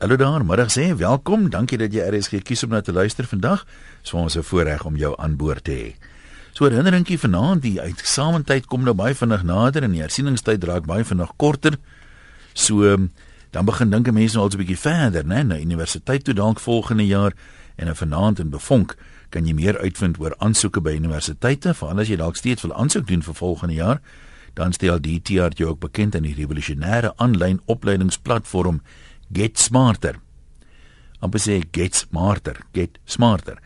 Hallo daar, middag sê, welkom. Dankie dat jy RSG kies om na te luister vandag. Is vir ons 'n voorreg om jou aan boord te hê. So herinneringkie vanaand, die uitsamentyd kom nou baie vinnig nader en die hersieningstyd raak baie vinnig korter. So dan begin dink mense nou al 'n bietjie verder, né, na universiteit toe dalk volgende jaar en in vanaand in Bevonk kan jy meer uitvind oor aansoeke by universiteite, veral as jy dalk steeds wil aansoek doen vir volgende jaar. Dan stel die TR jou ook bekend aan die revolusionêre aanlyn opleidingsplatform Get Smarter. Amper sê Get Smarter, Get Smarter.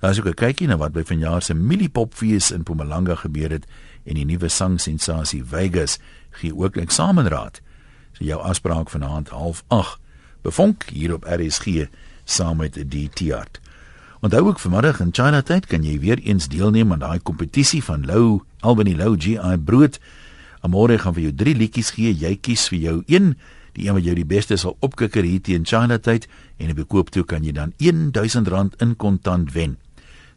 Daar is ook 'n kykie na wat by vanjaar se Millipopfees in Mpumalanga gebeur het en die nuwe sangsensasie Vegas gee ook 'n eksamenraad. So jou afspraak vanaand 08:30 bevonk hier op RSG saam met die TR. Onthou ook vanmiddag in China tyd kan jy weer eens deelneem aan daai kompetisie van Lou Albany Lou GI brood. Amore gaan vir jou 3 liedjies gee. Jy kies vir jou een, die een wat jou die beste sal opkikker hier teen China tyd en op koop toe kan jy dan R1000 in kontant wen.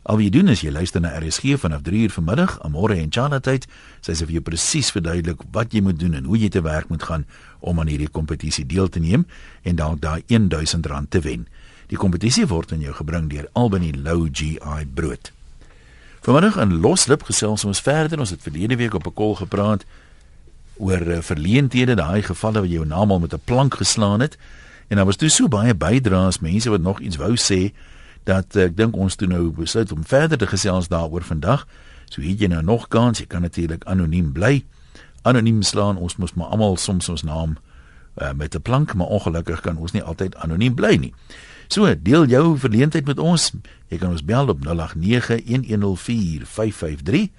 Al wat jy doen is jy luister na RSG vanaf 3 uur vanmiddag, Amore en China tyd. Sy sê vir jou presies verduidelik wat jy moet doen en hoe jy te werk moet gaan om aan hierdie kompetisie deel te neem en dalk daai R1000 te wen. Die kompetisie word aan jou gebring deur Albany Low GI brood. Vanmiddag in Loslip gesels ons verder. Ons het verlede week op 'n kol gepraat oor uh, verleenthede, daai gevalle jy jou naam al met 'n plank geslaan het. En daar was toe so baie bydraes, mense wat nog iets wou sê dat uh, ek dink ons toe nou besluit om verder te gesels daaroor vandag. So het jy nou nog kans, jy kan natuurlik anoniem bly. Anoniem slaan, ons moet maar almal soms ons naam uh, met 'n plank, maar ongelukkig kan ons nie altyd anoniem bly nie. So, deel jou verleentheid met ons. Jy kan ons bel op 0891104553.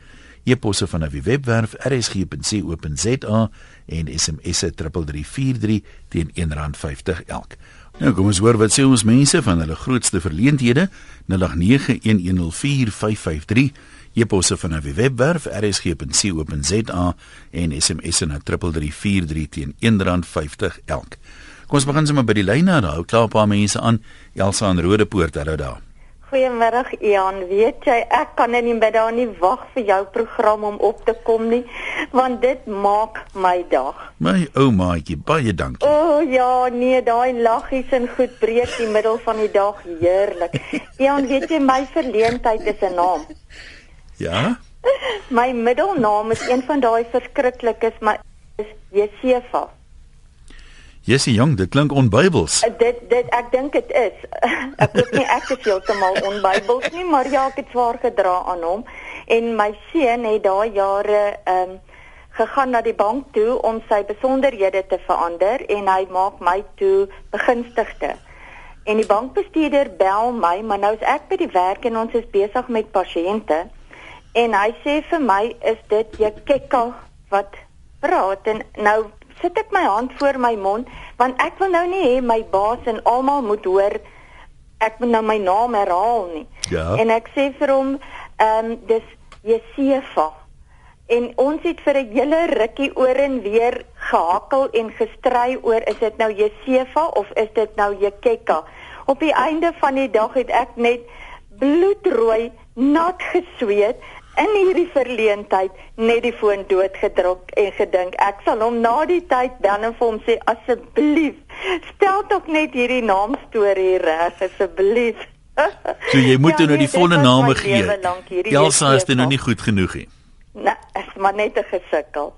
E-posse van die webwerf rsg.co.za en SMS 3343 teen R1.50 elk. Nou kom ons hoor wat sê ons mense van hulle grootste verleenthede 0891104553 e-posse van die webwerf rsg.co.za en SMS na 3343 teen R1.50 elk. Kom ons begin sommer by die lyne daar. Hou klaar 'n paar mense aan. Elsa aan Rodepoort, hallo daar. Goeiemôre Ian. Weet jy, ek kan nie by daar nie wag vir jou program om op te kom nie, want dit maak my dag. My oumaatjie, baie dankie. O oh, ja, nee, daai laggies en goed breek die middel van die dag heerlik. Ian, weet jy my verleentheid is 'n naam. Ja? My middelnaam is een van daai verskriklikes, maar is Jesefa. Jessie Jong, dit klink onbybels. Uh, dit dit ek dink dit is. ek weet nie ek is heeltemal onbybels nie, maar ja, ek het swaar gedra aan hom. En my seun het daai jare ehm um, gegaan na die bank toe om sy besonderhede te verander en hy maak my toe begunstigde. En die bankbestuurder bel my, maar nou is ek by die werk en ons is besig met pasiënte. En hy sê vir my, "Is dit jy kekka wat praat?" En nou sit ek my hand voor my mond want ek wil nou nie hê my baas en almal moet hoor ek moet nou my naam herhaal nie. Ja. En ek sê vir hom ehm um, dis Jesefa. En ons het vir 'n hele rukkie oor en weer gehakel en gestry oor is dit nou Jesefa of is dit nou Jekeka? Op die einde van die dag het ek net bloedrooi nat gesweet in hierdie verleentheid net die foon doodgedruk en gedink ek sal hom na die tyd dan en vir hom sê asseblief stel tog net hierdie naam storie reg asseblief So jy moet ja, nou die nee, volle name gee. Elsa is dit nou nie goed genoeg nie. Nee, is maar net 'n gesukkel.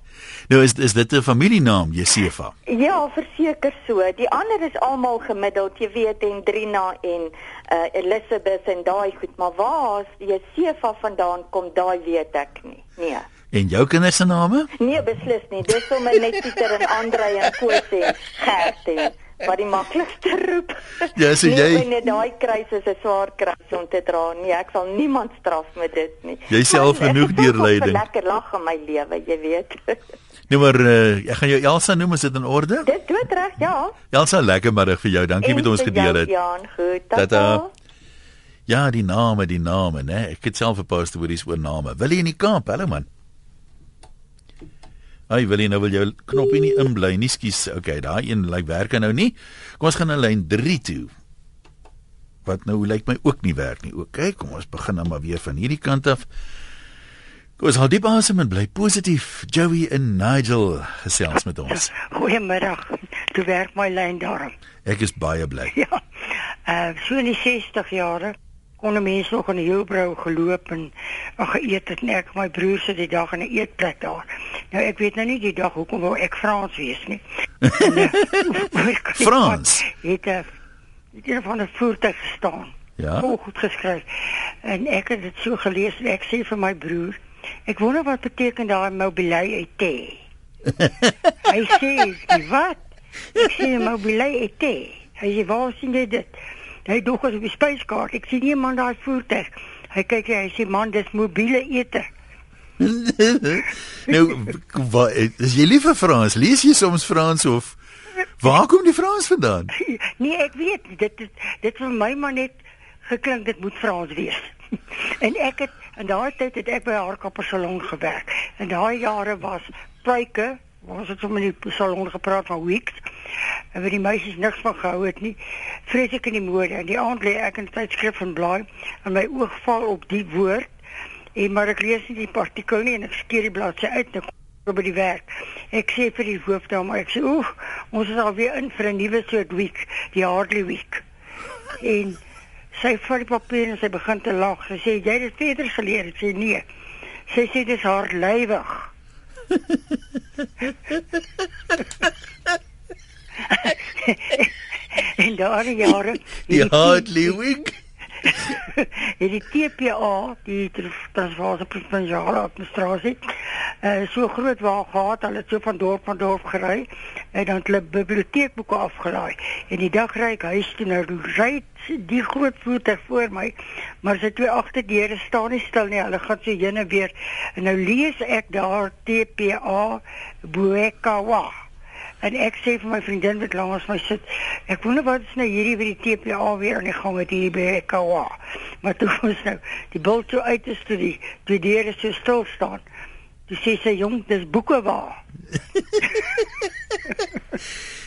Nou is is dit 'n familienaam, Jesefa? Ja, verseker so. Die ander is almal gemiddeld, jy weet, en Drina en uh Elizabeth en daai goed, maar waar Jesefa vandaan kom, daai weet ek nie. Nee. En jou kinders se name? Nee, beslis nie. Dis sommer net Pieter en Andre en Koos en Gert en wat die maklikste roep. Ja, nee, jy net daai kruis is 'n swaar kruis om te dra. Nee, ek sal niemand straf met dit nie. Jy self genoeg deurlyding. Ek lekker lag in my lewe, jy weet. Nou maar uh, ek gaan jou Elsa noem, is dit in orde? Dit dood reg, ja. Elsa, lekker middag vir jou. Dankie en met ons gedeel het. Ja, goed. Tata. Ja, die name, die name, né? Ek het self 'n oor hierdie oor name. Wil jy in die Kaap? Hallo man. Ai, wil jy nou wil jou knoppie nie inbly nie, skus. Okay, daai een lyk werk nou nie. Kom ons gaan na lyn 3 toe. Wat nou lyk my ook nie werk nie. Okay, kom ons begin dan maar weer van hierdie kant af. Kom ons hou diep asem en bly positief. Joey en Nigel gesels met ons. Goeiemiddag. toe werk my lyn daarom. Ek is baie bly. Ja. Uh so in die 60 jare kon mense nog in die Heilbrou geloop en, en geëet het net my broer se die dag in 'n eetplek daar. Nou ek weet nou nie die dag hoekom wou ek Frans wees nie. En, uh, Frans. Het 'n het een van 'n voertuig gestaan. Ja. So goed geskryf. En ek het dit so gelees en ek sê vir my broer, ek wonder wat beteken daai mobilie et. Hy sê, "Wat?" Ek sê mobilie et. Hy sê, "Waar sien jy dit?" Hy dog as op die spyskaart. Ek sien iemand daar voertuig. Hy kyk hy sê, "Man, dis mobiele ete." nou, wat is jy lief vir Frans? Lees jy soms Frans of waar kom die Frans vandaan? Nee, ek weet nie. dit dit dit vir my maar net geklink dit moet Frans wees. en ek het in daai tyd het ek by haar kappersalon gewerk. In daai jare was pruike, ons het sommer in die salon gepraat van weeks. En vir die meisies niks van gehou het nie. Vreeslik in die mode. En die aand lê ek in tydskrif en blaai en my oog val op die woord. En maar ek lees nie die artikel nie en ek skeer die bladsy uit en ek by die werk. Ek sê vir die hoofdame, ek sê oef, ons is alweer in vir 'n nuwe soort week, die Hardly week. En sy vat die papier en sy begin te lag. Sy sê jy het dit verder geleer. Ek sê nee. Sy sê dis hardlywig. en daar in jare Die Hardly Week. het die TPA, die Transvaalse Provinsiale Administrasie, uh, so groot waar gehad, hulle het so van dorp van dorp gery en dan het hulle biblioteekboeke afgelaai. En die dag ry ek huis toe nou ry die groot voertuig voor my, maar sy twee agterdeure staan nie stil nie. Hulle gaan so heen en weer. En nou lees ek daar TPA Buekawa. En ek sê vir my vriendin wat langs my sit, ek wonder wat is nou hierdie by die TPA weer aan die gang met hierdie Buekawa. Maar toe ons nou die bil toe uit is toe die twee deure so stil staan. Toe sê sy jong, dis boeke waar.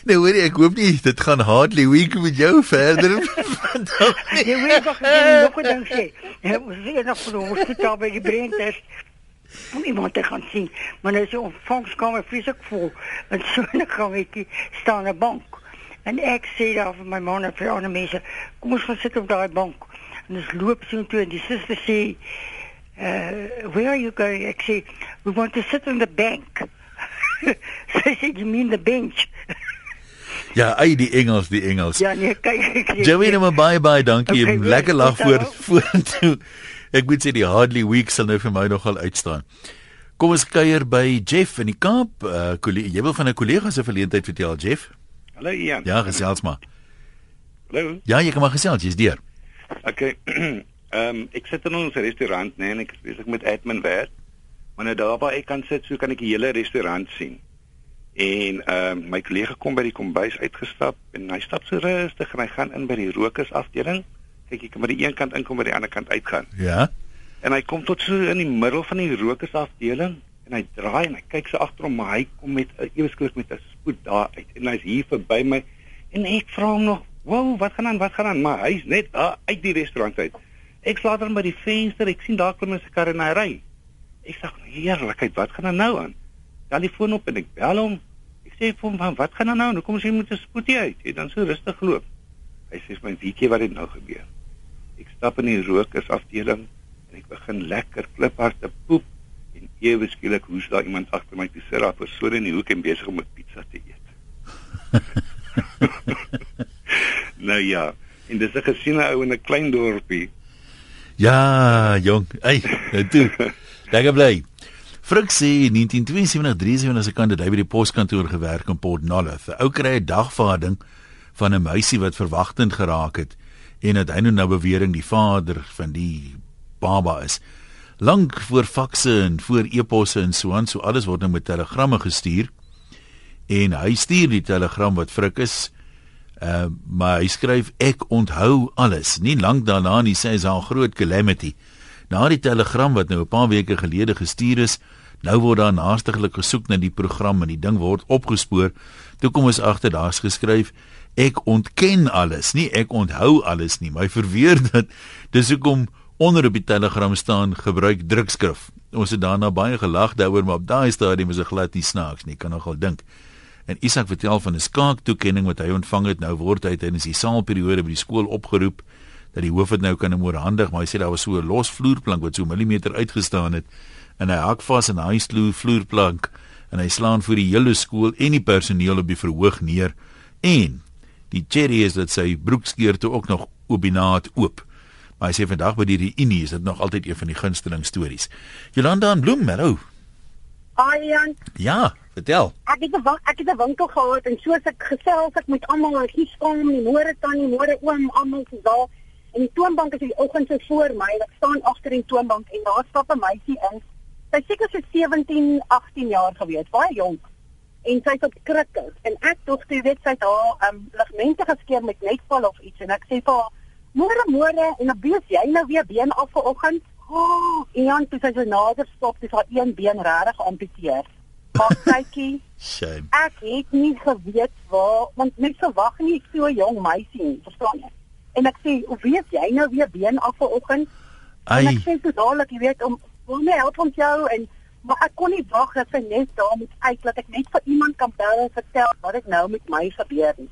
Nee, hoor jy, ek hoop nie dit gaan hardly week met jou verder vandag. Jy weet wat ek nog 'n ding sê. Ek moet sê nog vir ons sit daar by die breintest om iemand te gaan sien. Maar nou is die ontvangskamer vreeslik vol. En so net gaan ek staan 'n bank. En ek sê daar vir my man en vir ander mense, kom ons gaan sit op daai bank. En ons loop so toe en die suster sê, uh, "Where are you going?" Ek sê, "We want to sit on the bank." Sy sê, "You mean the bench?" Ja, ai die Engels, die Engels. Ja, nee, kyk. Joey, nou maar bye bye, dankie. Okay, lekker lag voor nou. vorentoe. Ek moet sê die Hardly Week sal nou vir my nogal uitstaan. Kom ons kuier by Jeff in die Kaap. Uh jy wil van 'n kollega se verleentheid vertel, Jeff? Hallo Ian. Ja, gesels maar. Hallo. Ja, jy kan maar gesels, jy's deur. Okay. Ehm um, ek sit in ons restaurant, nee, en ek is besig met admin werk. Maar nou daar waar ek kan sit, so kan ek die hele restaurant sien. En ehm um, my kollega kom by die kombuis uitgestap en hy stap so rustig en hy gaan in by die rokersafdeling. Kyk, jy kan by die een kant inkom by die ander kant uitgaan. Ja. En hy kom tot so in die middel van die rokersafdeling en hy draai en hy kyk so agter hom, maar hy kom met 'n ewesklik met 'n spoed daar uit en hy's hier verby my en ek vra hom nog, "Wow, wat gaan aan? Wat gaan aan?" Maar hy's net daar uit die restaurant uit. Ek slaap dan by die venster, ek sien daar klim 'n kar en hy ry. Ek sê, "Heerlikheid, wat gaan er nou aan?" Tel die foon op en ek bel hom. Ek sê vir hom, "Man, wat gaan er nou? Nou kom sy moet 'n spoedjie uit." Hy dan so rustig geloop. Hy sê vir my, "Weet jy wat het nou gebeur?" Ek stap in die rokersafdeling en ek begin lekker kliphard te poep en ewe skielik hoes daar iemand agter my toe sit daar persoon in die hoek en besig om 'n pizza te eet. nou ja, en dis 'n gesiene ou in 'n klein dorpie. Ja, jong. Ai, nou toe. Lekker bly. Frik sê in 1972-73 se kant het hy by die poskantoor gewerk in Port Nolloth. 'n Ou kry 'n dagvaarding van 'n meisie wat verwagtend geraak het en dat hy nou nou bewering die vader van die baba is. Lank voor fakse en voor e-posse en so aan, so alles word nou met telegramme gestuur. En hy stuur die telegram wat Frik is. Uh, maar hy skryf ek onthou alles. Nie lank daarna nie sê hy se 'n groot calamity. Na die telegram wat nou 'n paar weke gelede gestuur is, nou word daar naastiglik gesoek na die program en die ding word opgespoor. Toe kom ons agter daar's geskryf ek ontken alles, nie ek onthou alles nie. My verweer dat dis hoekom onder op die telegram staan gebruik drukskrif. Ons het daarna baie gelag daaroor, maar op daai stadium is dit glad nie snaaks nie, kan nogal dink. En Isak vertel van 'n skaaktoekenning wat hy ontvang het. Nou word hy tydens die saalperiode by die skool opgeroep dat die hoof dit nou kan oorhandig, maar hy sê daar was so 'n los vloerplank wat so 'n millimeter uitgestaan het en hy hak vas in hy sloe vloerplank en hy slaan vir die hele skool en die personeel op die verhoog neer en die cherry is dat sy broekskeerte ook nog obinaat oop. Maar hy sê vandag by die reunie is dit nog altyd een van die gunsteling stories. Jolanda en Bloem, hallo. Hi Jan. Ja, vertel. Ek het 'n ek het 'n winkel gehad en soos ek gesels ek met almal en hier kom die môre tannie, môre oom, almal is daar. En die toonbank is die oggend so voor my. Ek staan agter die toonbank en daar stap 'n meisie in. Sy seker so 17, 18 jaar gewees, baie jonk. En sy's op krikke en ek dink jy weet sy het haar um, ligamente geskeur met netval of iets en ek sê vir haar môre môre en dan wees jy nou weer been af vanoggend. Oh, en toe sy so nader stop, dis haar een been regtig amputeer. Maar kykie, Shame. ek het nie geweet waar want mens verwag nie so 'n jong meisie nie, verstaan jy? En ek sê, "Hoe weet jy nou weer been af vanoggend?" En ek sê so dadelik, jy weet, om my help ons jou en maar ek kon nie wag dat sy net daar moet uit dat ek net vir iemand kan bel en vertel wat ek nou met my gebeur het.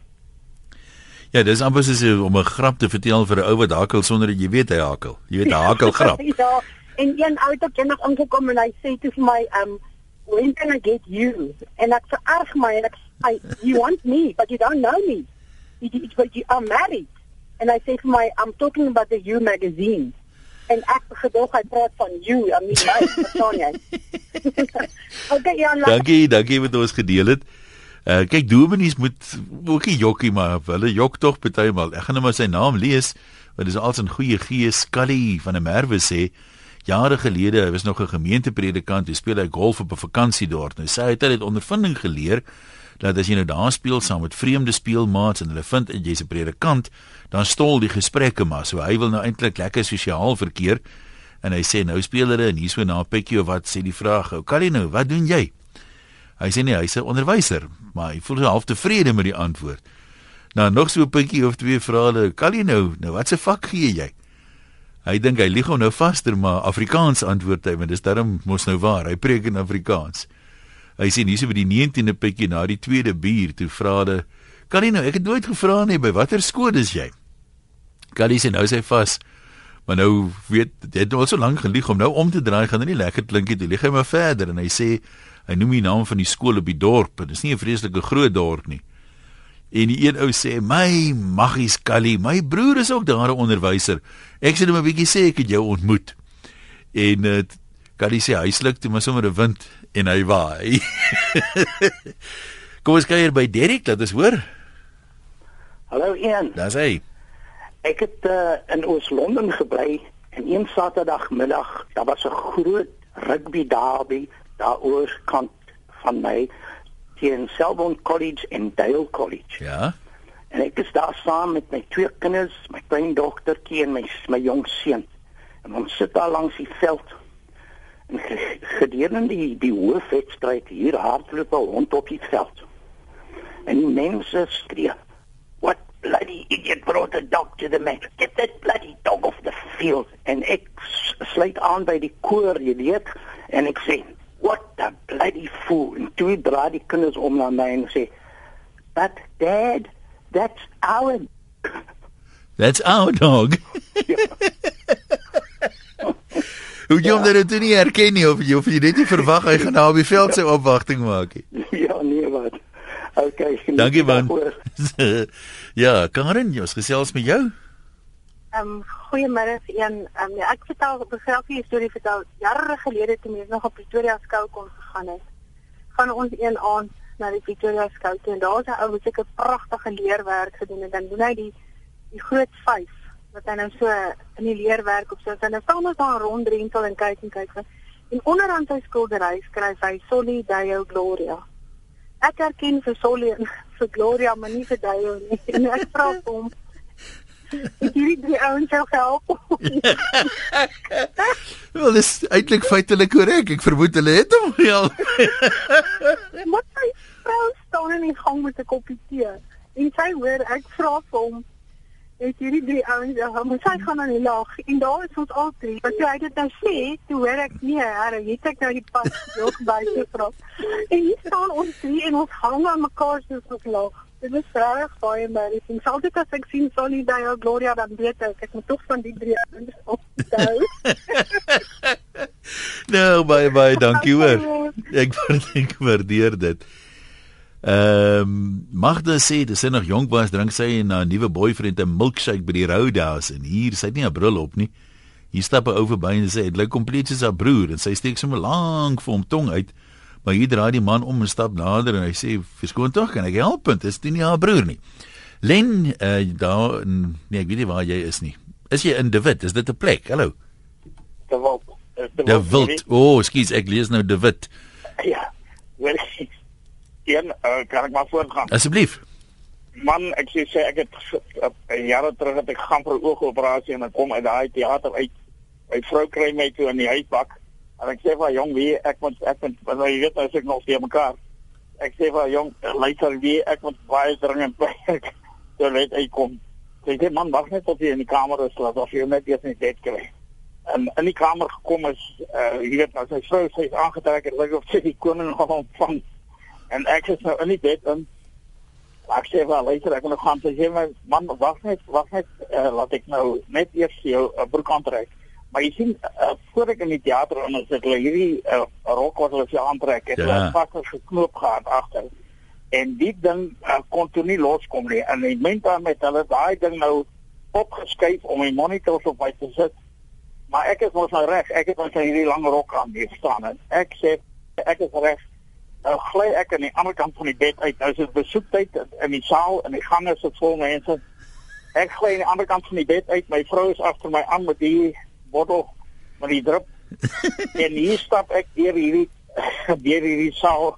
ja, dis amper soos om 'n grap te vertel vir 'n ou wat hakel sonder dat jy weet hy hakel. Jy weet 'n hakel grap. ja, en een ou het eendag ingekom en hy sê toe vir my, um when can I get you? En ek vererg my en ek sê, you want me, but you don't know me. You, you, but you are married. En hy sê vir my, I'm talking about the You magazine. En ek gedog hy praat van you, I mean my, verstaan jy? okay, ja, Dankie, dankie wat ons gedeel het. Uh kyk dominees moet ook nie jokkie maar hulle jok tog partymal. Ek gaan nou maar sy naam lees want dit is als 'n goeie gees Scully van 'n Merwe sê jare gelede hy was nog 'n gemeentepredikant, hy speel hy golf op 'n vakansiedorp. Nou sê hy het uit ondervinding geleer dat as jy nou daar speel saam met vreemde speelmaats en hulle vind jy's 'n predikant, dan stol die gesprekke maar. So hy wil nou eintlik lekker sosiaal verkeer en hy sê nou speel hulle en hier so na of wat sê die vraag, "Ou Callie nou, wat doen jy?" Hy sê nee, hy's 'n onderwyser, maar hy voel half tevrede met die antwoord. Nou nog so 'n pikkie of twee vra hulle, "Callie nou, nou wat se vak gee jy?" Hy dink hy lieg hom nou vaster, maar Afrikaans antwoord hy, want dis darm mos nou waar. Hy preek in Afrikaans. Hy sê hierso by die 19de pikkie na die tweede bier, toe vra hulle, "Callie nou, ek het nooit gevra nie by watter skool is jy?" Callie sê nou is hy vas. Maar nou weet jy het al so lank gelieg om nou om te draai gaan dit nie lekker klink nie. Toe lieg hy maar verder en hy sê hy noem die naam van die skool op die dorp. Dit is nie 'n vreeslike groot dorp nie. En die een ou sê: "My maggies Callie, my broer is ook daar 'n onderwyser. Ek sê net 'n bietjie sê ek het jou ontmoet." En uh, Sê hy sluk toe maar sommer 'n wind en hy waai. Kom ons kuier by Derek, laat ons hoor. Hallo Ian, Daar's hy. ek het uh, in Oos-London gebly en een Saterdagmiddag, daar was 'n groot rugby derby daar oorkant van my teen Selborne College en Dale College. Ja. En ek is daar saam met my twee kinders, my kleindogtertjie en my my jong seun. En ons sit daar langs die veld. En ge- gedurende die die hoofwedstryd hier hardloop 'n hond op die veld. En die mense skree, "What bloody idiot brought a dog to the match? Get that bloody dog off the field." En ek sluit aan by die koor, jy weet, en ek sê, "What a bloody fool." En toe draai die kinders om na my en sê, "But dad, that's our That's our dog. Hoe jy hom dan toe nie herken nie of jy of jy net nie verwag hy gaan daar op die veld sy opwagting maak nie. ja, nee wat. Okay, geniet Dankie man. ja, Karen, jy ons gesels met jou. Ehm um, goeiemôre een ehm um, ja, ek vertel 'n biografie storie vertel jare gelede toe mens nog op Pretoria skou kon gegaan het. Gaan ons een aand na die Pretoria skou toe en daar's 'n ou wat seker pragtige leerwerk gedoen het. Dan doen hy die die groot 5 wat hy nou so in die leerwerk sit en dan staan ons daar rondrentel en kyk en kyk. En onderaan sy skildery skryf hy Soli Deo Gloria. Ek herken vir Soli en vir Gloria, maar nie vir Deo nie. En ek vra hom Ek hierdie drie ouens sou help. Wel, dis eintlik feitelik korrek. Ek vermoed hulle het hom gehelp. Maar sy vrou staan in die gang met 'n koppie tee. En sy hoor ek vra vir hom het hierdie drie ouens ja, maar sy gaan aan die laag en daar is ons al drie. Want toe hy dit nou sê, toe hoor ek nee, herre, het ek nou die pas nog by gevra. En hier staan ons drie en ons hang aan mekaar soos ons lag. Dit is reg baie maar ek sien altyd as ek sien Sonny Dale Gloria dan weet ek ek moet tog van die drie ouens onthou. nou baie baie dankie hoor. Ek waardeer dit. Ehm um, Magda sê dis sy nog jonk was drink sy en haar nuwe boyfriend 'n milkshake by die Roadhouse en hier sy het nie 'n bril op nie. Hier stap 'n ou verby en sê dit lyk kompleet soos haar broer en sy steek sommer lank vir hom tong uit. Maar hier draai die man om en stap nader en hy sê: "Verskoon tog, kan ek help? Dit is nie haar broer nie." Len, uh, daar nee, ek weet nie waar jy is nie. Is jy in De Wit? Is dit 'n plek? Hallo. De Wit. De Wit. O, oh, skus, ek lees nou De Wit. Ja. Wel, een, uh, kan ek maar voortgaan? Asseblief. Man, ek sê sê ek het 'n uh, jaar terug het ek gaan vir 'n oogoperasie en ek kom uit daai teater uit. My vrou kry my toe in die huisbak En ek sê vir jong wie ek moet ek moet wat jy weet as ek nog steeds mekaar. Ek sê vir jong luister wie ek moet baie dringend by ek toe net hy kom. Sy sê man wag net tot jy in die kamer is laat of jy net eers in bed kry. En in die kamer gekom is uh jy weet as sy vrou sy is aangetrek het lyk of sy die koning gaan ontvang. En ek is nou in die bed en ek sê vir luister ek moet gaan sê man wag net wag net uh, laat ek nou net eers jou uh, broek aantrek. Maar jy sien uh, voor ek in die teater en as ek hierdie uh, rok wat hulle vir aantrek het, ja. vas geknoop gehad agter. En die ding uh, kon toe nie loskom nie. En die mense met hulle daai ding nou opgeskuif om my monitors op my te sit. Maar ek is mos nou reg. Ek het ons hierdie lang rok aan hier staan en ek sê ek is reg. Nou gly ek aan die ander kant van die bed uit. Nou is dit besoektyd in die saal en die gange is vol mense. Ek gly aan die ander kant van die bed uit. My vrou is agter my aan met die bottel met die drup. en hier stap ek deur hierdie deur hierdie saal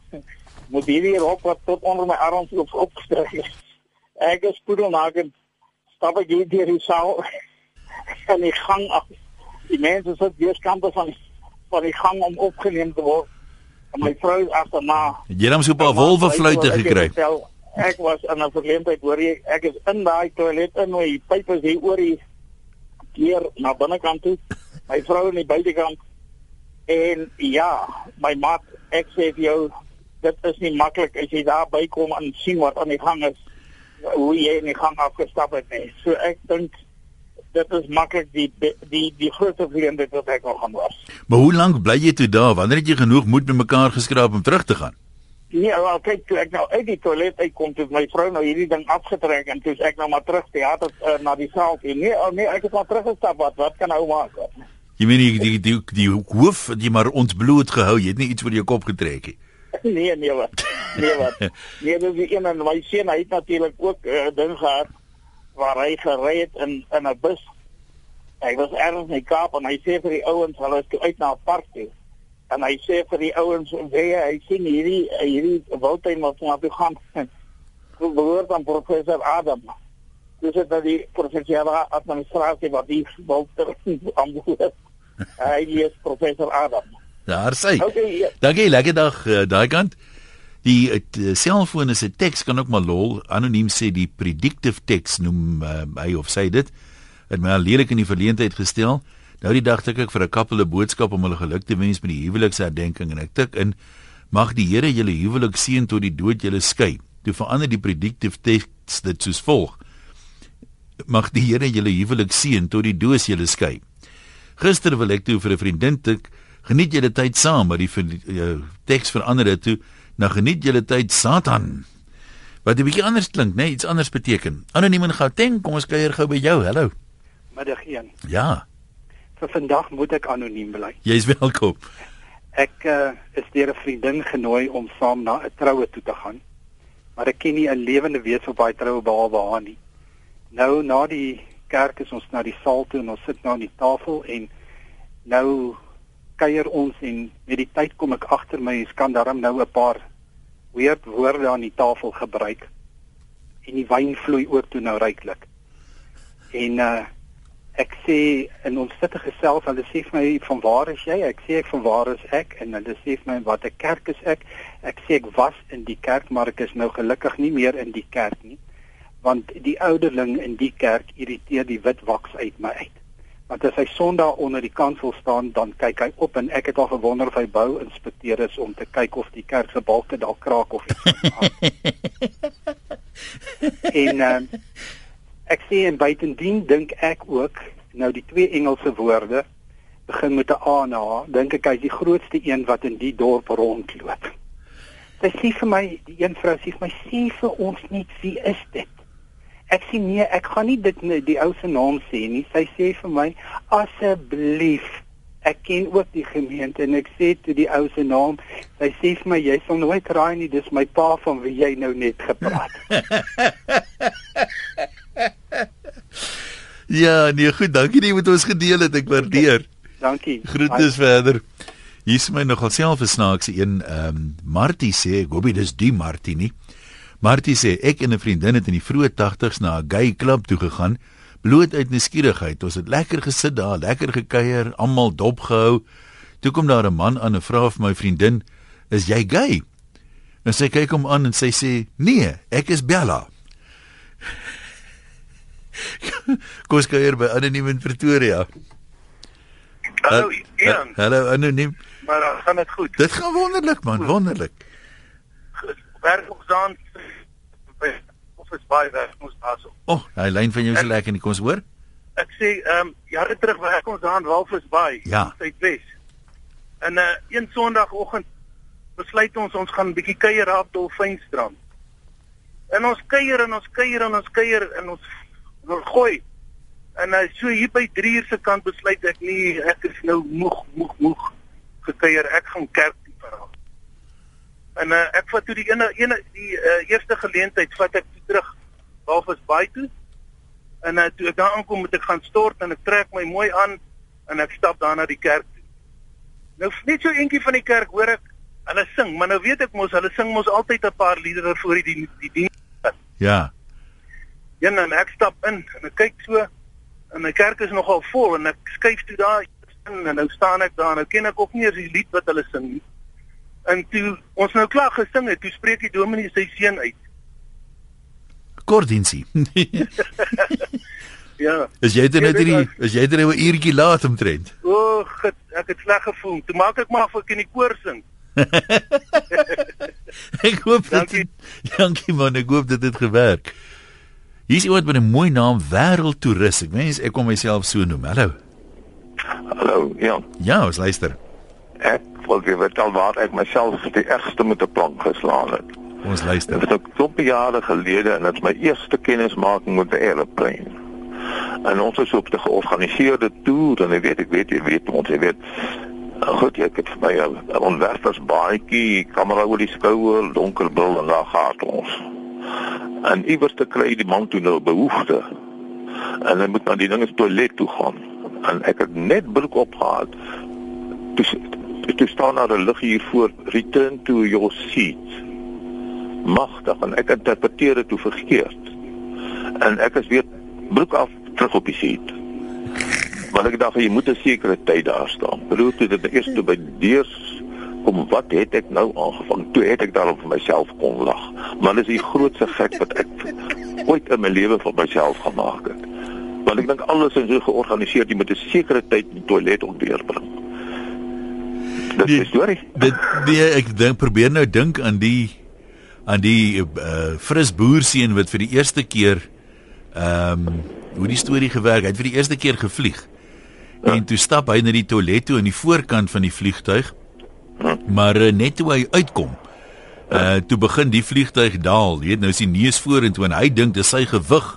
met hierdie rok wat tot onder my arms op opgestrek is. Ek is spoedelnaken stap ek hier deur die saal en die gang af. Die mense sit weerskante van van die gang om opgeneem te word. En my vrou agterna. Jy het hom so 'n paar wolwe fluite gekry. Ek was in 'n verleentheid hoor jy ek is in daai toilet in my pype is hier oor die keer na binnekant toe, my vrou in die buitekant. En ja, my maat, ek sê vir jou, dit is nie maklik as jy daar bykom en sien wat aan die gang is, hoe jy in die gang afgestap het nie. So ek dink dit is maklik die die die grootste vriende wat ek nog gaan was. Maar hoe lank bly jy toe daar? Wanneer het jy genoeg moed met mekaar geskraap om terug te gaan? Nee, wel kyk toe ek nou uit die toilet uitkom toe my vrou nou hierdie ding afgetrek en toe ek nou maar terug teater uh, na die saal toe. Nee, oh nee, ek het maar teruggestap wat wat kan nou maak? Jy meen die die die, die hoof het jy maar ontbloot gehou. Jy het nie iets vir jou kop getrek nie. Nee, nee wat. Nee wat. Nee, dis die een en my seun hy het natuurlik ook 'n uh, eh, ding gehad waar hy gery het in in 'n bus. Hy was ergens in die Kaap en hy sê vir die ouens hulle is uit na 'n park toe. En hy sê vir die ouens wie hy sien hierdie hierdie wildtuin wat op die gaan. Behoort aan professor Adam. Dis dit dat die professor administrasie wat die wildtuin aanbehoort. Hy is professor Adam. Daar sê okay, ja. dankie lekker dag uh, daai kant die uh, selfoon is 'n teks kan ook maar lol. Anoniem sê die predictive text noem uh, hy of sê dit. Het my al lelik in die verleentheid gestel. Nou die dag tik ek vir 'n koppel 'n boodskap om hulle geluk te wens met die huweliksherdenking en ek tik in mag die Here julle huwelik seën tot die dood julle skei. Toe verander die predictive text dit soos volg: Mag die Here julle huwelik seën tot die dood julle skei. Gister wil ek toe vir 'n vriendin tik geniet julle tyd saam, maar die uh, teks verander dit toe na geniet julle tyd Satan. Wat 'n bietjie anders klink, né? Nee, iets anders beteken. Anoniem en Gauteng, kom ons kuier gou by jou. Hallo. Middag 1. Ja vir vandag moet ek anoniem bly. Jy's welkom. Ek uh, is deur 'n vriendin genooi om saam na 'n troue toe te gaan. Maar ek ken nie 'n lewende wees op daai troue behalwe haar nie. Nou na die kerk is ons na die saal toe en ons sit nou aan die tafel en nou kuier ons en met die tyd kom ek agter my ek kan daarom nou 'n paar weird woorde aan die tafel gebruik. En die wyn vloei ook toe nou ryklik. En uh ek sê in ons sitte gesels hulle sê vir my van waar is jy ek sê ek van waar is ek en hulle sê vir my wat 'n kerk is ek ek sê ek was in die kerk maar ek is nou gelukkig nie meer in die kerk nie want die ouderling in die kerk irriteer die wit waks uit my uit. Want as hy Sondag onder die kansel staan, dan kyk hy op en ek het al gewonder of hy bou inspekteer is om te kyk of die kerk se balke dalk kraak of iets. en uh, ek sê en buitendien dink ek ook nou die twee Engelse woorde begin met 'n A en A, dink ek hy's die grootste een wat in die dorp rondloop. Sy sê vir my, die een vrou sê vir my, sê vir ons net wie is dit? Ek sê nee, ek gaan nie dit die ou se naam sê nie. Sy sê vir my, asseblief Ek ken ook die gemeente en ek sê toe die ou se naam, sy sê vir my jy sal nooit raai nie, dis my pa van wie jy nou net gepraat. ja, nee, goed, dankie dat jy met ons gedeel het, ek waardeer. Dankie. Groete verder. Hier is my nogal self 'n snaakse een. Ehm um, Martie sê, ek hoop dit is die Martie nie. Martie sê ek en 'n vriendin het in die vroeë 80's na 'n gay klub toe gegaan, bloot uit nuuskierigheid. Ons het lekker gesit daar, lekker gekuier, almal dop gehou. Toe kom daar 'n man aan en vra vir my vriendin, "Is jy gay?" En sy kyk hom aan en sy sê, "Nee, ek is Bella." Kos kuier by Anoniem in Pretoria. Hallo, Ian. Hallo Anoniem. Maar gaan dit goed. Dit gaan wonderlik man, wonderlik. Werk ons aan of is baie werk ons daarso. O, oh, hy lyn van jou is lekker nie, kom ons hoor. Ek sê ehm um, jare terug werk ons aan Walvis Bay, ja. Suidwes. En uh een Sondagoggend besluit ons ons gaan 'n bietjie kuier op Dolfynstrand. En ons kuier en ons kuier en ons kuier en ons wil gooi. En uh, so hier by 3 uur se kant besluit ek nie ek is nou moeg moeg moeg gekuier. Ek gaan kerk. En uh, ek vat toe die ene ene die uh, eerste geleentheid vat ek toe terug Walvis Bay toe. En uh, toe ek daar aankom moet ek gaan stort en ek trek my mooi aan en ek stap daar na die kerk toe. Nou net so eentjie van die kerk hoor ek hulle sing, maar nou weet ek mos hulle sing mos altyd 'n paar liedere voor die die, die diens. Ja. Ja, en ek stap in en ek kyk so en my kerk is nogal vol en ek skuif toe daar in en nou staan ek daar en nou ken ek ook nie eens die lied wat hulle sing nie. En toe ons nou klaar gesing het, toe spreek die dominee sy seun uit. Kordinsie. ja. Is jy dit nou die is jy dit nou 'n uurtjie laat omtrent? O, oh, ek het sleg gevoel. Toe maak ek maar vir in die koor sing. ek hoop dit dankie. dankie man, ek hoop dit het gewerk. Hier is iemand met 'n mooi naam, Wêreldtoerist. Ek mens ek kom myself so noem. Hallo. Hallo, ja. Ja, ons luister. Ek wil weer vertel waar ek myself die ergste met 'n plank geslaan het. Ons luister. Dit was 'n klomp jare gelede en dit is my eerste kennismaking met 'n aeroplane. En ons het op 'n georganiseerde toer en ek weet ek weet jy weet ons jy weet Nou goed, ek het vir my 'n ontwerpers baadjie, kamera oor die skouer, donker bil en daar gaan ons. En iewers te kry die man toe nou behoefte. En hy moet na die dinge toilet toe gaan. En ek het net broek opgehaal. Toe toe staan daar 'n lig hier voor return to your seat. Magtig en ek interpreteer dit toe verkeerd. En ek is weer broek af terug op die seat. Want ek dink jy moet 'n sekere tyd daar staan. Bedoel toe dit eers toe by deurs kom wat het ek nou aangevang? Toe het ek daarop vir myself kon lag. Maar dis die grootste gek wat ek ooit in my lewe vir myself gemaak het. Want ek dink alles is so georganiseer jy moet 'n sekere tyd in die toilet ontdeurbring. Dis die storie. Dit nee, ek dink probeer nou dink aan die aan die uh, fris boerseun wat vir die eerste keer ehm um, hoe die storie gewerk. Hy het vir die eerste keer gevlieg. Ja. En toe stap hy na die toilet toe aan die voorkant van die vliegtuig. Ja. Maar uh, net toe hy uitkom, uh toe begin die vliegtuig daal. Jy weet nou is die neus vorentoe en hy dink dis sy gewig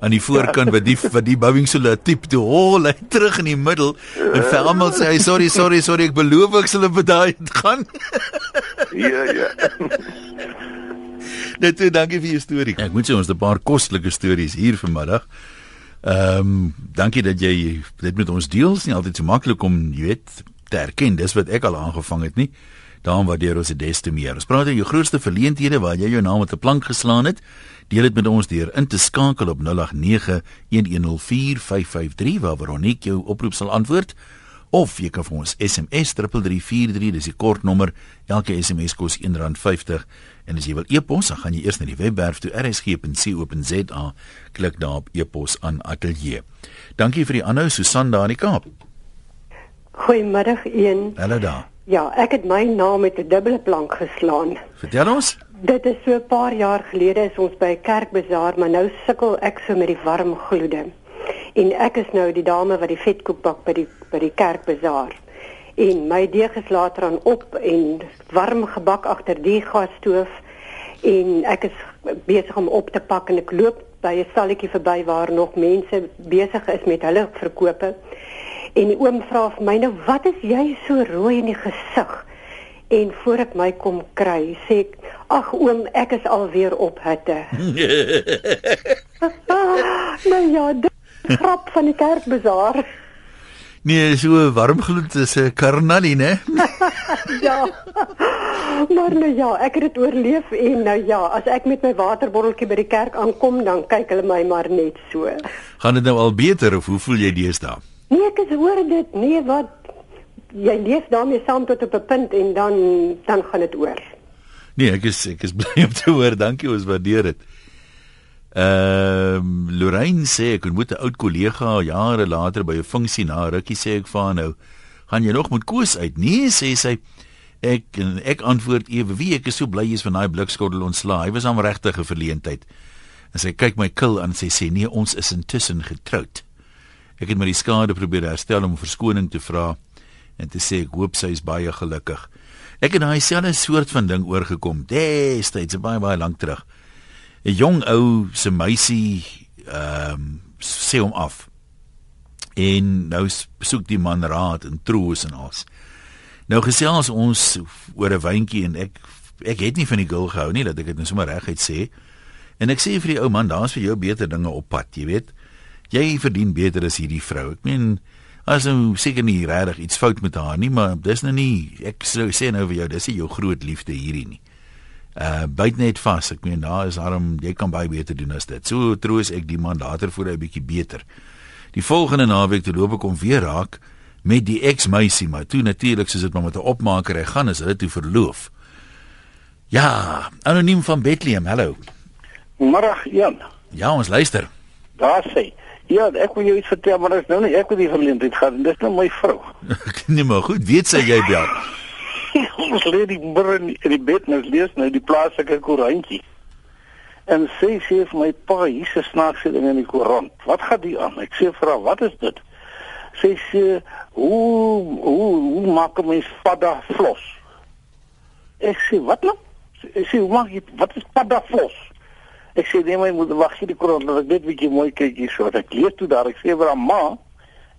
aan die voorkant wat die wat die Boeing so laat tip toe hol hy terug in die middel en vir almal sê hy sorry sorry sorry ek beloof ek sal op daai gaan. ja ja. Net toe dankie vir jou storie. Ek moet sê ons het 'n paar kostelike stories hier vanmiddag. Ehm um, dankie dat jy dit met ons deel. Dit is nie altyd so maklik om, jy weet, te erken dis wat ek al aangevang het nie. Daarom waardeer ons dit des te meer. Ons praat oor jou grootste verleenthede waar jy jou naam op 'n plank geslaan het. Deel dit met ons deur in te skakel op 0891104553 waar Veronique jou oproep sal antwoord of jy kan vir ons SMS 3343 dis die kortnommer. Elke SMS kos R1.50 En as jy wil e-pos, dan gaan jy eers na die webwerf toe rsg.co.za, klik daar op e-pos aan ateljee. Dankie vir die aanhou Susan daar in die Kaap. Goeiemiddag een. Hallo daar. Ja, ek het my naam met 'n dubbele plank geslaan. Vertel ons. Dit is so 'n paar jaar gelede is ons by 'n kerkbazaar, maar nou sukkel ek so met die warm gloede. En ek is nou die dame wat die vetkoek bak by die by die kerkbazaar. En my deeg is later aan op en warm gebak agter die gasstoof en ek is besig om op te pak en ek loop by 'n stalletjie verby waar nog mense besig is met hulle verkope. En die oom vra vir my nou, "Wat is jy so rooi in die gesig?" En voor ek my kom kry, sê ek, "Ag oom, ek is alweer op hitte." nou ja, dit grap van die kerkbazaar. Nee, so warm gloed is 'n karnalie, né? ja. Maar nou ja, ek het dit oorleef en nou ja, as ek met my waterbotteltjie by die kerk aankom, dan kyk hulle my maar net so. Gaan dit nou al beter of hoe voel jy deesdae? Nee, ek is hoor dit. Nee, wat jy leef daarmee saam tot op 'n punt en dan dan gaan dit oor. Nee, ek is ek is bly om te hoor. Dankie, ons waardeer dit. Ehm um, Lorraine sê ek moet 'n oud kollega jare later by 'n funksie na rukkie sê ek vir nou gaan jy nog met koes uit? Nee, sê sy. Ek ek antwoord ewe wie ek is so bly jy's van daai blikskottel ontslae. Hy was aan regtige verleentheid. En sy kyk my kil aan en sy sê nee, ons is intussen getroud. Ek het maar die skade probeer herstel om verskoning te vra en te sê ek hoop sy is baie gelukkig. Ek het daai selfde soort van ding oorgekom. Destyds, baie baie lank terug. 'n Jong ou se meisie ehm um, sê hom af. En nou soek die man raad en troos en alles. Nou gesels ons oor 'n wyntjie en ek ek het nie van die girl gehou nie dat ek dit nou sommer reguit sê. En ek sê vir die ou man, daar's vir jou beter dinge op pad, jy weet jy verdien beter as hierdie vrou. Ek meen as nou seker nie regtig iets fout met haar nie, maar dis nou nie ek sou sê nou vir jou, dis nie jou groot liefde hierdie nie. Uh byt net vas. Ek meen daar is arm, jy kan baie beter doen as dit. So troos ek die man later voor hy 'n bietjie beter. Die volgende naweek te loop ek om weer raak met die ex-meisie, maar toe natuurlik soos dit maar met 'n opmaker hy gaan as hulle toe verloof. Ja, anoniem van Bethlehem. Hallo. Môre, Jan. Ja, ons luister. Daar sê Ja, ek wil jou iets vertel, maar dit is nou nie ek wat die geleentheid gehad en dis nou my vrou. nee, maar goed, weet sy jy bel. ons lê die brin in die bed nou lees nou die plaaslike koerantjie. En sy sê vir my pa, hier's 'n snaakse ding in die koerant. Wat gaan die aan? Ek sê vir haar, wat is dit? Sy sê, hoe hoe hoe maak 'n mens padda vlos? Ek sê, wat nou? Sy sê, hoe maak jy wat is padda vlos? Ek sê nee my moeder wag hier die koerant dat ek net bietjie mooi kyk hier so. Ek lees toe daar ek sê vir haar ma,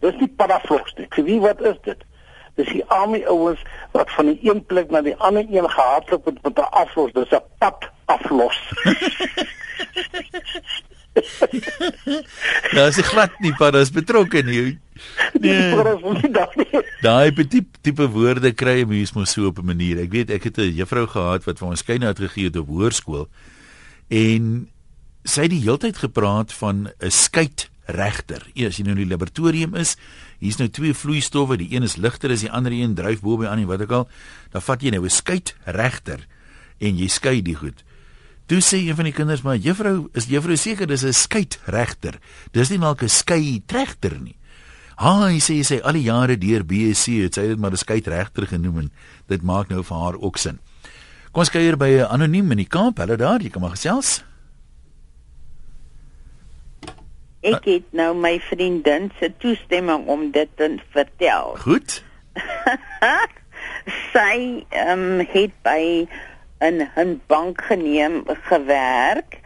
dis nie padafloks nie. Ek sê wie wat is dit? Dis die army ouens wat van die een plek na die ander een gehardloop het met 'n aflos. Dis 'n pad aflos. Nou is glad nie pad as betrokke nie. Nee. Daai tipe tipe woorde kry mense mos so op 'n manier. Ek weet ek het 'n juffrou gehad wat vir ons skyn uitgegee het op hoërskool en sy het die heeltyd gepraat van 'n skeidregter. Eers jy nou in die laboratorium is, hier's nou twee vloeistowwe, die een is ligter as die ander een, dryf bo by aan en wat ook al, dan vat jy nou 'n skeidregter en jy skei die goed. Toe sê een van die kinders maar juffrou, is juffrou seker dis 'n skeidregter. Dis nie maar 'n skeidregter nie. Ha, hy sê hy sê al die jare deur BSc het sy dit maar 'n skeidregter genoem en dit maak nou vir haar ook sin. Kom ons kuier by 'n anoniem in die kamp. Hallo daar, jy kan maar gesels. Ek het nou my vriendin se toestemming om dit te vertel. Goed. Sy um, het by 'n 'n bank geneem gewerk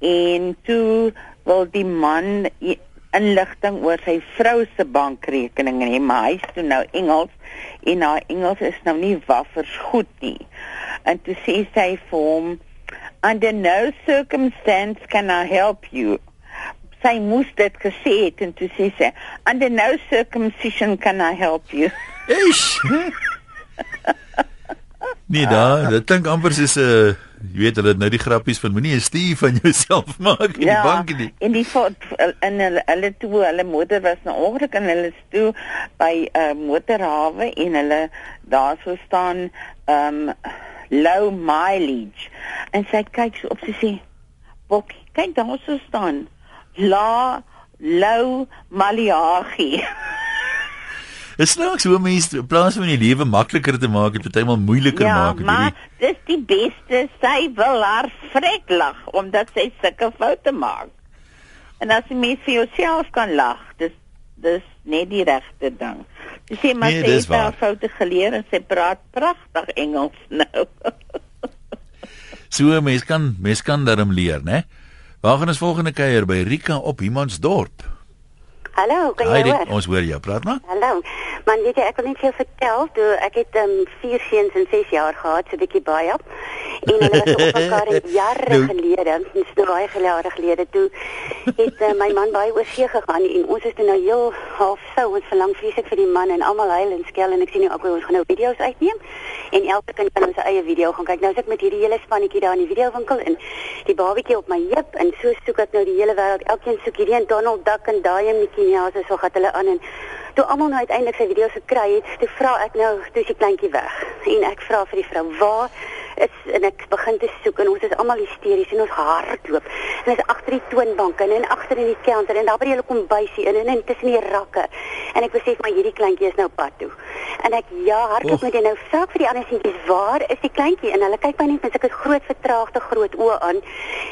en toe wil die man inligting oor sy vrou se bankrekening hê, maar hy is toe nou Engels en haar Engels is nou nie waffers goed nie en toe sê sy vir hom under no circumstance can I help you. Sy moes dit gesê het en toe sê sy under no circumcision can I help you. Eish. Nee da, dit klink amper soos 'n uh, jy weet hulle nou die grappies van moenie 'n stuur van jouself maak in ja, die bank nie. En die in hulle hulle toe hulle moeder was nou ongeluk en hulle toe by 'n uh, motorhawe en hulle daarso staan ehm um, low mileage. En sy kyk so op sy sê, "Bokkie, kyk daar so staan. La low maliagie." Dit snaaks hoe mense plaas van die lewe makliker te maak, dit partymal moeiliker ja, maak. Maar dis die beste. Sy wil haar vrek lag omdat sy sulke foute maak. En as jy mens vir jouself kan lag, dis dis net die regte ding. Sê maar Nee, sy het haar foute geleer en sy praat pragtig Engels nou. So mense kan mense kan daarom leer, né? Waar gaan ons volgende kuier by Rika op Humansdorp? Hallo, kan jy hoor? ons hoor jou. Praat maar. Hallo. Man, weet jy, ek wil net vir jou vertel, toe ek het um, vier seuns en 6 jaar gehad, so 'n bietjie baie. En hulle was op mekaar jare Nou- gelede, dis nou baie jare gelede toe het uh, my man baie oor see gegaan en ons is toe nou heel half sou ons verlang vreeslik vir die man en almal huil en skel en ek sien nou ook ons gaan nou video's uitneem en elke kind kan ons eie video gaan kyk. Nou is ek met hierdie hele spannetjie daar in die videowinkel en die babatjie op my heup en so soek ek nou die hele wêreld. Elkeen soek hierdie en Donald Duck en daai en Mickey Mouse so gaan hulle aan en toe almal nou uiteindelik sy video's gekry het, toe vra ek nou, toe is die kleintjie weg. En ek vra vir die vrou, "Waar is en ek begin te soek en ons is almal hysteries en ons hardloop. En is agter die toonbank en, en agter in die counter en daar by die kombuisie in en in tussen die rakke. En ek besef maar hierdie kleintjie is nou pad toe. En ek ja, hardloop Och. met die nou ek vir die ander seentjies, "Waar is die kleintjie?" En hulle kyk my net met sulke groot vertraagde groot oë aan.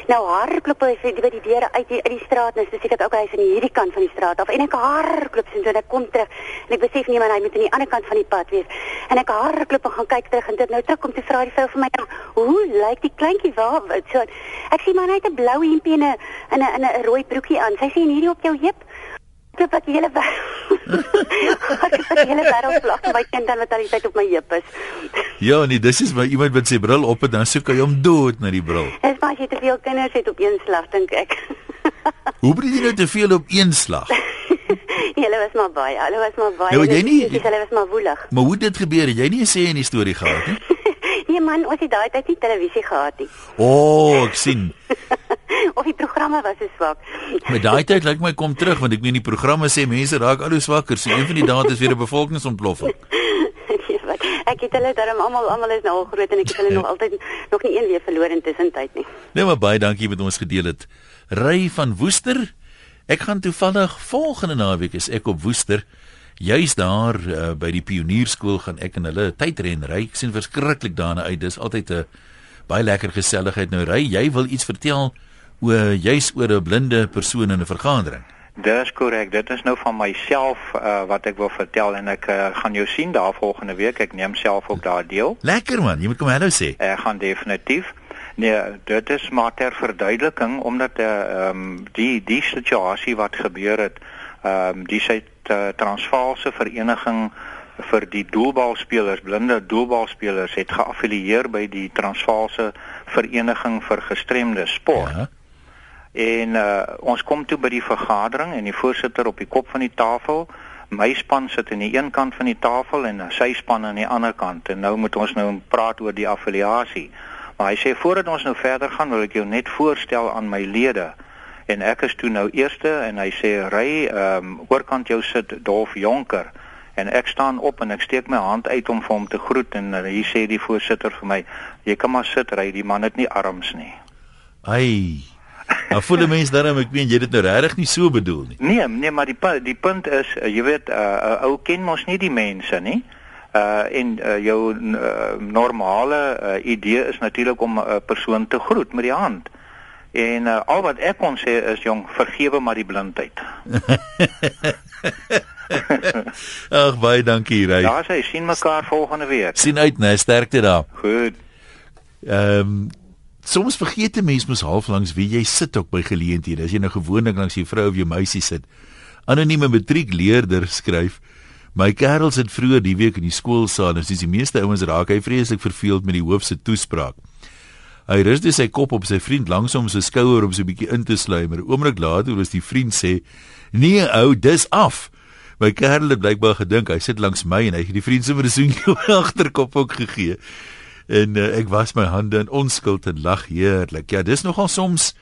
Nou hardloop hy vir by die deure uit die, uit die straat en dis ek ook hy's aan hierdie kant van die straat af en ek hardloop so en ek kom terug en ek besef nie maar hy moet aan die ander kant van die pad wees. En ek hardloop en gaan kyk terug en dit nou terug kom toe vra die vrou vir my nou, "Hoe lyk die kleintjie waar?" So ek sê maar het 'n blou hempie en 'n en 'n en 'n rooi broekie aan. Sy sê en hierdie op jou heup Ek het die hele wêreld. ek het die hele wêreld vlag my kind dan wat al die tyd op my heup is. Ja, nee, dis is maar iemand met sy bril op en dan soek hy hom dood na die bril. Dis maar as jy te veel kinders het op een slag dink ek. Hoe bring jy nou te veel op een slag? hulle was maar baie. Hulle was maar baie. Nou, het jy nie- die- Hulle was maar woelig. Maar hoe het dit gebeur? Het jy nie sê in die storie gehad nie? Nee man, ons het daai tyd nie televisie gehad nie. O, oh, ek sien. Of die programme was so swak. Met daai tyd lyk my kom terug want ek meen die programme sê mense raak al hoe swakker. So een van die dae is weer 'n bevolkingsontploffing. Nee, ek het hulle darm almal almal is nou al groot en ek het hulle nog altyd nog nie een weer verloor in tussentyd nie. Nee, maar baie dankie met ons gedeel het. Ry van Woester. Ek gaan toevallig volgende naweek is ek op Woester. Juis daar uh, by die pionierskool gaan ek en hulle tydren ry. Ek sien verskriklik daarna uit. Dis altyd 'n baie lekker geselligheid nou ry. Jy wil iets vertel oor juis oor 'n blinde persoon in 'n vergadering. Dis korrek. Dit is nou van myself uh, wat ek wil vertel en ek uh, gaan jou sien daar volgende week. Ek neem self ook daar deel. Lekker man, jy moet kom hallo sê. Ek gaan definitief. Nee, dit is maar ter verduideliking omdat eh, ehm um, die die situasie wat gebeur het, ehm um, die sy uh, Transvaalse vereniging vir die doelbalspelers, blinde doelbalspelers het geaffilieer by die Transvaalse vereniging vir gestremde sport. Ja. En uh, ons kom toe by die vergadering en die voorsitter op die kop van die tafel, my span sit aan die een kant van die tafel en sy span aan die ander kant. En nou moet ons nou praat oor die affiliasie. Maar hy sê voordat ons nou verder gaan, wil ek jou net voorstel aan my lede. En ek is toe nou eerste en hy sê ry ehm um, oorkant jou sit Dolf Jonker en ek staan op en ek steek my hand uit om vir hom te groet en uh, hier sê die voorsitter vir my jy kan maar sit ry die man het nie arms nie. Ai. Nou voel die mens dan ek weet jy dit nou regtig nie so bedoel nie. Nee, nee, maar die die punt is uh, jy weet 'n uh, uh, ou ken mos nie die mense nie. Uh en uh, jou uh, normale uh, idee is natuurlik om 'n uh, persoon te groet met die hand. En uh, al wat ek kon sê is jong, vergewe maar die blindheid. Ag baie dankie Ry. Daar sê sien mekaar volgende week. sien uit, né, sterkte daar. Goed. Ehm um, soms vergeet 'n mens mos half langs wie jy sit ook by geleenthede. As jy nou gewoonlik langs jou vrou of jou meisie sit. Anonieme matriekleerder skryf: My kerel sit vroeër die week in die skoolsaal en soos die meeste ouens raak hy vreeslik verveeld met die hoof se toespraak. Hy rus dus sy kop op sy vriend langs hom se skouer om so 'n bietjie in te sluimer. 'n Oomblik later was die vriend sê: "Nee ou, dis af." My kerel het blykbaar gedink hy sit langs my en hy het die vriend sommer 'n soentjie op agterkop ook gegee. En uh, ek was my hande in onskuld en lag heerlik. Ja, dis nogal soms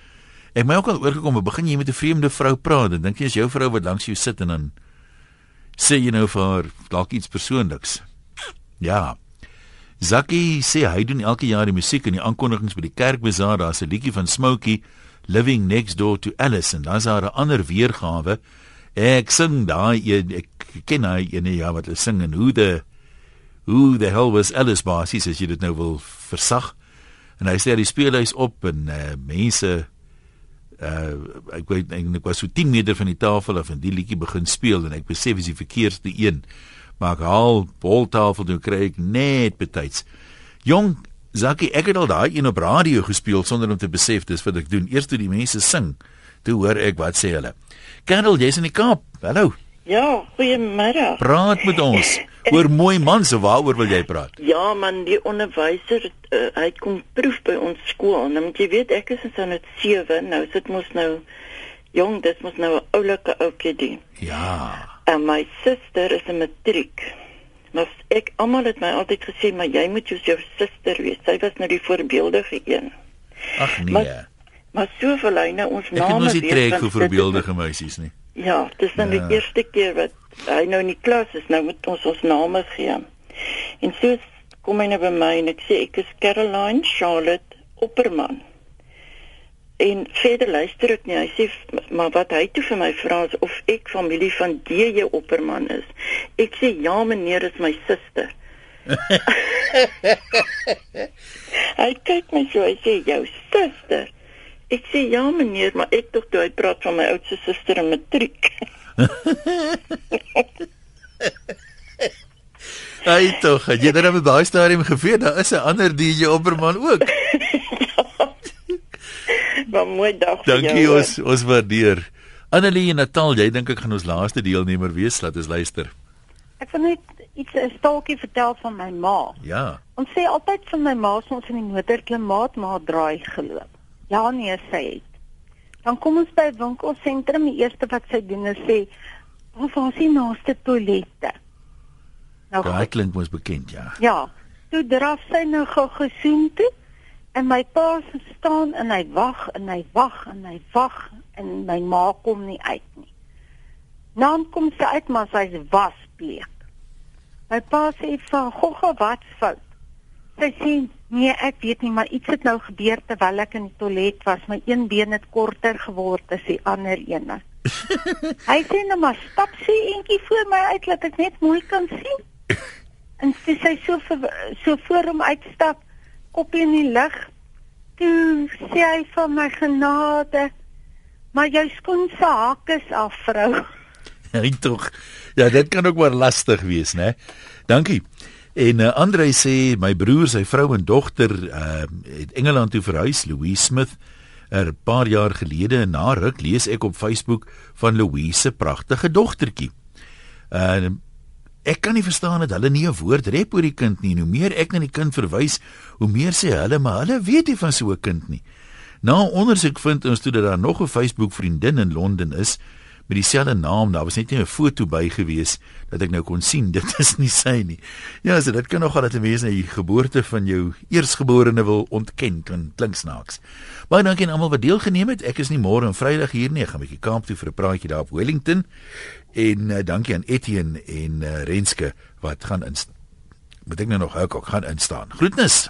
ek my ook al oorgekom, begin jy met 'n vreemde vrou praat en dink jy is jou vrou wat langs jou sit en dan sê jy nou vir haar dalk iets persoonliks. Ja. Zakkie sê hy doen elke jaar die musiek in die aankondigings by die kerkbazaar. Daar's 'n liedjie van Smokey Living Next Door to Alice en dan's daar 'n ander weergawe. Ek sing daai een ek ken hy ene ja wat hulle sing en hoe the who the hell was Alice Basies as jy dit nou wil versag. En hy sê hy speel hy's op en uh, mense uh ek weet ek was so 10 meter van die tafel af en die liedjie begin speel en ek besef dis die verkeerde een. Maar ek haal boltafel toe kry ek net betyds. Jong Zaki, ek het al daai een op radio gespeel sonder om te besef dis wat ek doen. Eers toe die mense sing, toe hoor ek wat sê hulle. Karel, jy's in die Kaap. Hallo. Ja, goeiemôre. Praat met ons. Oor mooi mans, so waaroor wil jy praat? Ja man, die onderwyser uh, hy kom proef by ons skool. Nou moet jy weet ek is in standaard 7, nou sit mos nou jong, dit mos nou 'n oulike ouetjie doen. Ja. En my suster is 'n matriek. Maar ek almal het my altyd gesê, maar jy moet jou suster wees. Sy was nou die voorbeeldige een. Ag nee. Maar, maar so vir lyne ons ek name het mos nie weet, trek is- voorbeeldige meisies nie. Ja, dis dan Ja. die eerste keer wat hy nou in die klas is, nou moet ons ons name gee. En so kom hy nou by my en ek sê ek is Caroline Charlotte Opperman. En verder luister ek nie. Hy sê maar wat hy toe vir my vra is of ek familie van DJ Opperman is. Ek sê ja meneer, is my suster. hy kyk my so, hy sê jou suster. Ek sê ja meneer, maar ek tog toe hy praat van my oudste suster in matriek. Hy tog, het jy dit op daai stadium geweet? Daar is 'n ander DJ Opperman ook. maar mooi dag vir Dankie jou. ons ons waardeer. Annelie en Natal, jy dink ek gaan ons laaste deelnemer wees, laat ons luister. Ek wil net iets 'n staaltjie vertel van my ma. Ja. Ons sê altyd van my ma as ons in die motorklimaat maar draai geloop. Ja nee, sy het. Dan kom ons by 'n winkelsentrum, die eerste wat sy doen is sê, "Ons ons sien naaste toilette." Nou Daai klink mos bekend, ja. Ja, toe draf sy nou gou gesoen toe en my pa staan en hy wag en hy wag en hy wag en my ma kom nie uit nie. Nou kom sy uit maar sy's wasbleek. My pa sê vir "Gogga, wat's fout?" Sy sê, "Nee, ek weet nie, maar iets het nou gebeur terwyl ek in die toilet was. My een been het korter geword as die ander ene." Hy sê nou maar stap sy eentjie voor my uit dat ek net mooi kan sien. En sy so ver, so voor hom uitstap, kopie in die lug. Toe sê hy van my genade, maar jou skoen se haak is af, vrou. Hy tog. Ja, dit kan ook maar lastig wees, né? Dankie. En uh, Andre sê my broer, sy vrou en dogter uh het Engeland toe verhuis, Louise Smith. 'n paar jaar gelede en na ruk lees ek op Facebook van Louise se pragtige dogtertjie. Uh ek kan nie verstaan dat hulle nie 'n woord rep oor die kind nie. En hoe meer ek na die kind verwys, hoe meer sê hulle maar hulle weet nie van so 'n kind nie. Na ondersoek vind ons toe dat daar nog 'n Facebook vriendin in Londen is met dieselfde naam. Daar was net nie 'n foto by gewees dat ek nou kon sien dit is nie sy nie. Ja, so dit kan nogal dat 'n mens na die geboorte van jou eersgeborene wil ontken, kan klink snaaks. Baie dankie aan almal wat deelgeneem het. Ek is nie môre en Vrydag hier nie. Ek gaan 'n bietjie Kaap toe vir 'n praatjie daar op Wellington. En uh, dankie aan Etienne en uh, Renske wat gaan in moet ek nou nog ook gaan instaan. Groetnis.